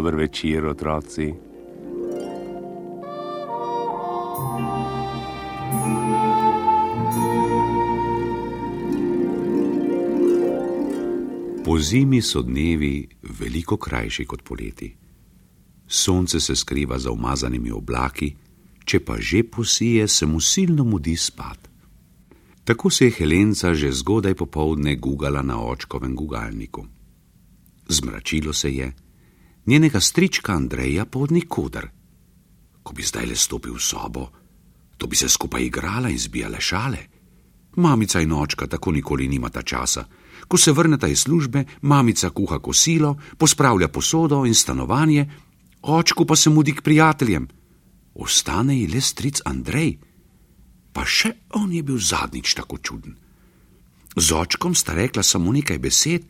Dober večer, otroci. Po zimi so dnevi veliko krajši kot poleti. Sonce se skriva za umazanimi oblaki, če pa že posije, se mu silno mudi spat. Tako se je Helenca že zgodaj popovdne gugala na očkovem gugalniku. Zmračilo se je, njenega strička Andreja pa od nikoder. Ko bi zdaj le stopil v sobo, to bi se skupaj igrala in zbijala šale. Mamica in očka tako nikoli nimata časa. Ko se vrneta iz službe, mamica kuha kosilo, pospravlja posodo in stanovanje, očku pa se mudi k prijateljem. Ostane ji le stric Andrej, pa še on je bil zadnjič tako čuden. Z očkom sta rekla samo nekaj besed,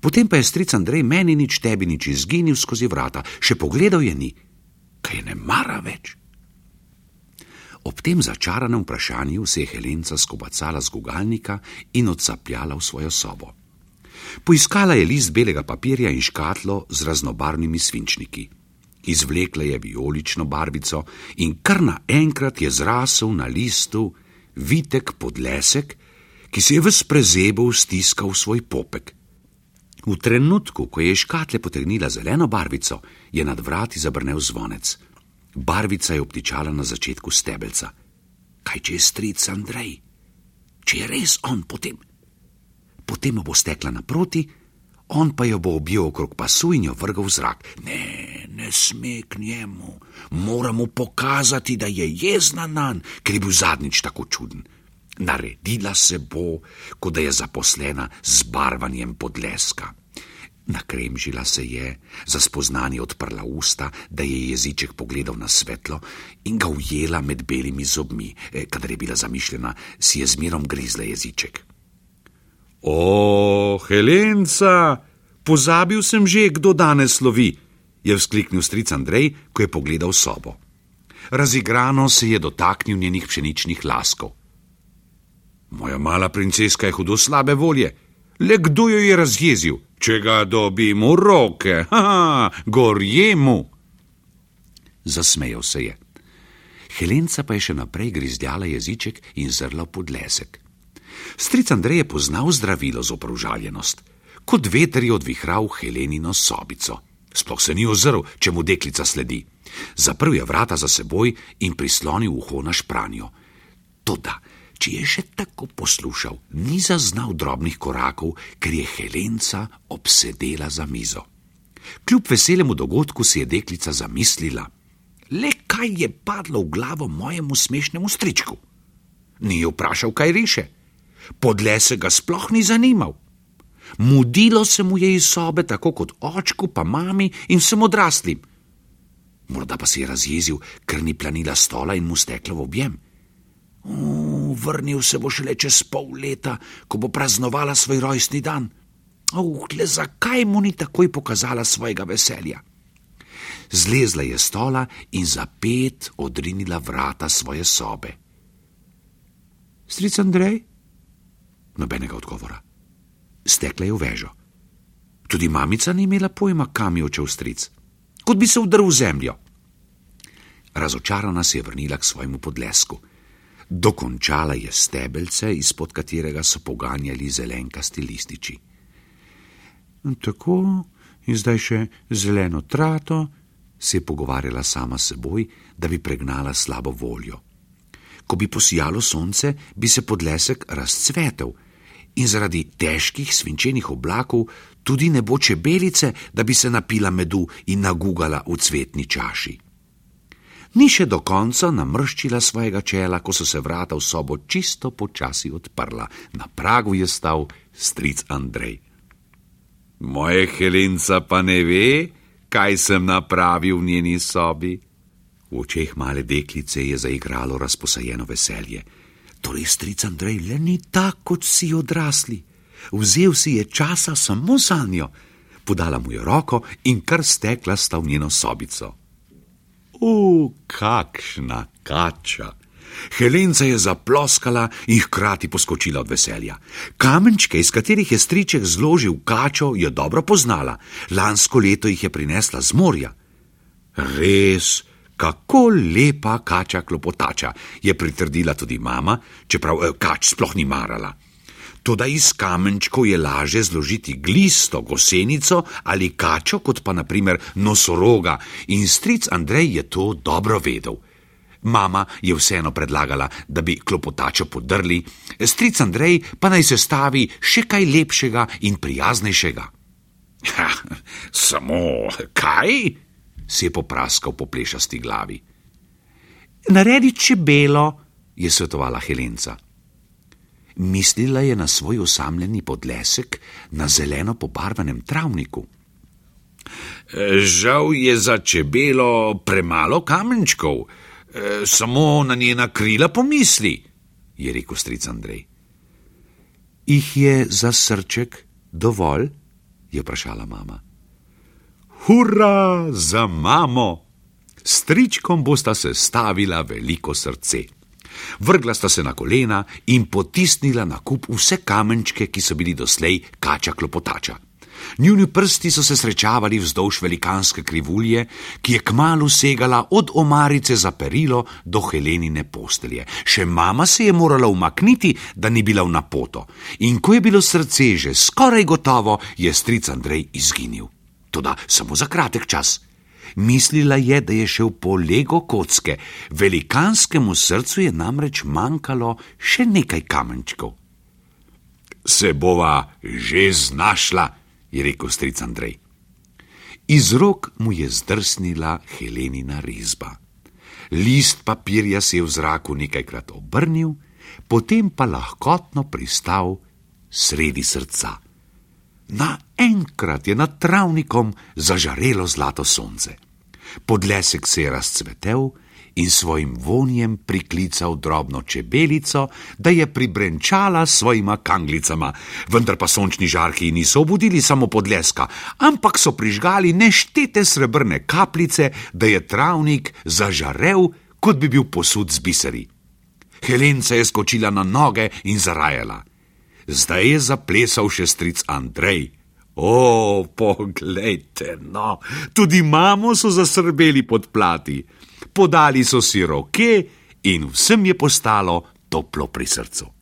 Potem pa je stric Andrej meni nič tebi nič izginil skozi vrata, še pogledal je ni, kaj ne mara več. Ob tem začaranem vprašanju se je Helenca skobacala z gugalnika in odsapljala v svojo sobo. Poiskala je list belega papirja in škatlo z raznobarvnimi svinčniki. Izvlekla je vijolično barvico in kar naenkrat je zrasel na listu vitek podlesek, ki se je v sprezebu stiskal v svoj popek. V trenutku, ko je škatle potegnila zeleno barvico, je nad vrati zabrnel zvonec. Barvica je obtičala na začetku stebelca. Kaj če je stric Andrej? Če je res on, potem. Potem bo stekla naproti, on pa jo bo objel okrog pasu in jo vrgal v zrak. Ne, ne sme k njemu, moramo pokazati, da je jezna nan, ker je bil zadnjič tako čuden. Naredila se bo, kot da je zaposlena z barvanjem podleska. Nakremžila se je, za spoznanje odprla usta, da je jeziček pogledal na svetlo in ga ujela med belimi zobmi, e, kadar je bila zamišljena, si je zmerom grizla jeziček. O, Helenca, pozabil sem že, kdo danes slovi, je vzkliknil stric Andrej, ko je pogledal sobo. Razigrano se je dotaknil njenih pšeničnih laskov. Moja mala princeska je hudo slabe volje. Le kdo jo je razjezil, če ga dobim v roke, ha, gorje mu. Zasmejal se je. Helenca pa je še naprej grizdjala jeziček in zrla pod lesek. Stric Andrej je poznal zdravilo za opružaljenost. Kot veter je odvihral Helenino sobico. Sploh se ni ozrl, če mu deklica sledi. Zaprl je vrata za seboj in prislonil uho na špranjo. Toda, če je še tako poslušal, ni zaznal drobnih korakov, ker je Helenca obsedela za mizo. Kljub veselemu dogodku si je deklica zamislila: Le kaj je padlo v glavo mojemu smešnemu stričku? Ni vprašal, kaj riše. Podle se ga sploh ni zanimal. Mudilo se mu je iz sobe, tako kot očku, pa mami in vsem odraslim. Morda pa si je razjezil, ker ni planila stola in mu stekla v objem. Uh, vrnil se bo šele čez pol leta, ko bo praznovala svoj rojstni dan. Oh, le zakaj mu ni takoj pokazala svojega veselja? Zlezla je stola in za pet odrinila vrata svoje sobe. Stric Andrej? Nobenega odgovora. Stekla je v vežo. Tudi mamica ni imela pojma, kam je očel stric, kot bi se udrl v zemljo. Razočarana se je vrnila k svojemu podlesku. Dokončala je stebelce, izpod katerega so poganjali zelenkasti lističi. Tako in zdaj še zeleno trato, se je pogovarjala sama s seboj, da bi pregnala slabo voljo. Ko bi posijalo sonce, bi se podlesek razcvetel in zaradi težkih svinčenih oblakov tudi ne bo čebelice, da bi se napila medu in nagugala v cvetni čaši ni še do konca namrščila svojega čela, ko so se vrata v sobo čisto počasi odprla. Na pragu je stal stric Andrej. Moje Helenca pa ne ve, kaj sem napravil v njeni sobi. V očeh male deklice je zaigralo razposajeno veselje. Torej, stric Andrej le ni tako, kot si odrasli. Vzel si je časa samo za njo, podala mu je roko in kar stekla sta v njeno sobico. O, kakšna kača! Helenca je zaploskala in hkrati poskočila od veselja. Kamenčke, iz katerih je striček zložil kačo, je dobro poznala. Lansko leto jih je prinesla z morja. Res, kako lepa kača klopotača, je pritrdila tudi mama, čeprav eh, kač sploh ni marala. Toda iz kamenčkov je laže zložiti glisto gosenico ali kačo, kot pa naprimer nosoroga, in stric Andrej je to dobro vedel. Mama je vseeno predlagala, da bi klopotačo podrli, stric Andrej pa naj se stavi še kaj lepšega in prijaznejšega. Ha, samo kaj? si je popraskal po plešasti glavi. Naredi čebelo, je svetovala Helenca. Mislila je na svoj osamljeni podlesek na zeleno pobarvanem travniku. Žal je za čebelo premalo kamenčkov, samo na njena krila pomisli, je rekel stric Andrej. Ih je za srček dovolj? je vprašala mama. Hurra za mamo! Stričkom bosta se stavila veliko srce. Vrgla sta se na kolena in potisnila na kup vse kamenčke, ki so bili doslej kača klopotača. Njuni prsti so se srečavali vzdolž velikanske krivulje, ki je kmalo segala od omarice za perilo do Helenine postelje. Še mama se je morala umakniti, da ni bila v napoto. In ko je bilo srce že skoraj gotovo, je stric Andrej izginil. Toda samo za kratek čas. Mislila je, da je šel po lego kocke, velikanskemu srcu je namreč manjkalo še nekaj kamenčkov. Se bova že znašla, je rekel stric Andrej. Iz rok mu je zdrsnila Helenina risba. List papirja se je v zraku nekajkrat obrnil, potem pa lahkotno pristal sredi srca. Naenkrat je nad travnikom zažarelo zlato sonce. Podlesek se je razcvetel in svojim vonjem priklical drobno čebelico, da je pribrenčala svojima kanglicama. Vendar pa sončni žarki niso obudili samo podleska, ampak so prižgali neštete srebrne kapljice, da je travnik zažarev, kot bi bil posud z biseri. Helenca je skočila na noge in zarajala zdaj je zaplesal še stric Andrej. O, poglejte, no, tudi mamo so zasrbeli pod plati. Podali so si roke in vsem je postalo toplo pri srcu.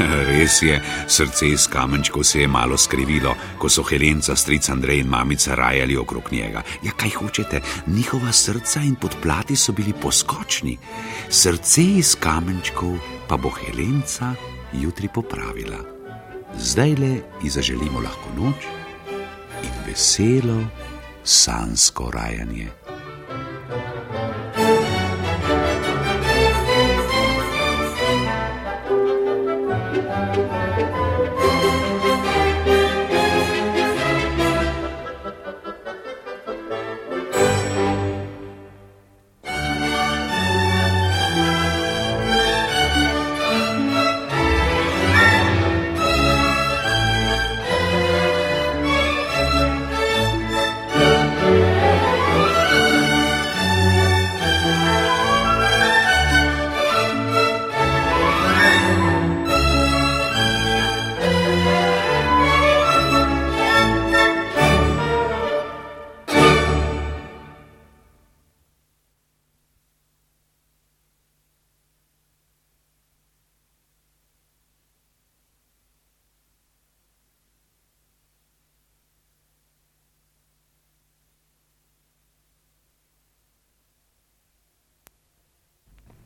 Res je, srce iz kamenčkov se je malo skrivilo, ko so Helenca, stric Andrej in mamica rajali okrog njega. Ja, kaj hočete, njihova srca in podplati so bili poskočni, srce iz kamenčkov pa bo Helenca jutri popravila. Zdaj le ji zaželimo lahko noč in veselo sansko rajanje.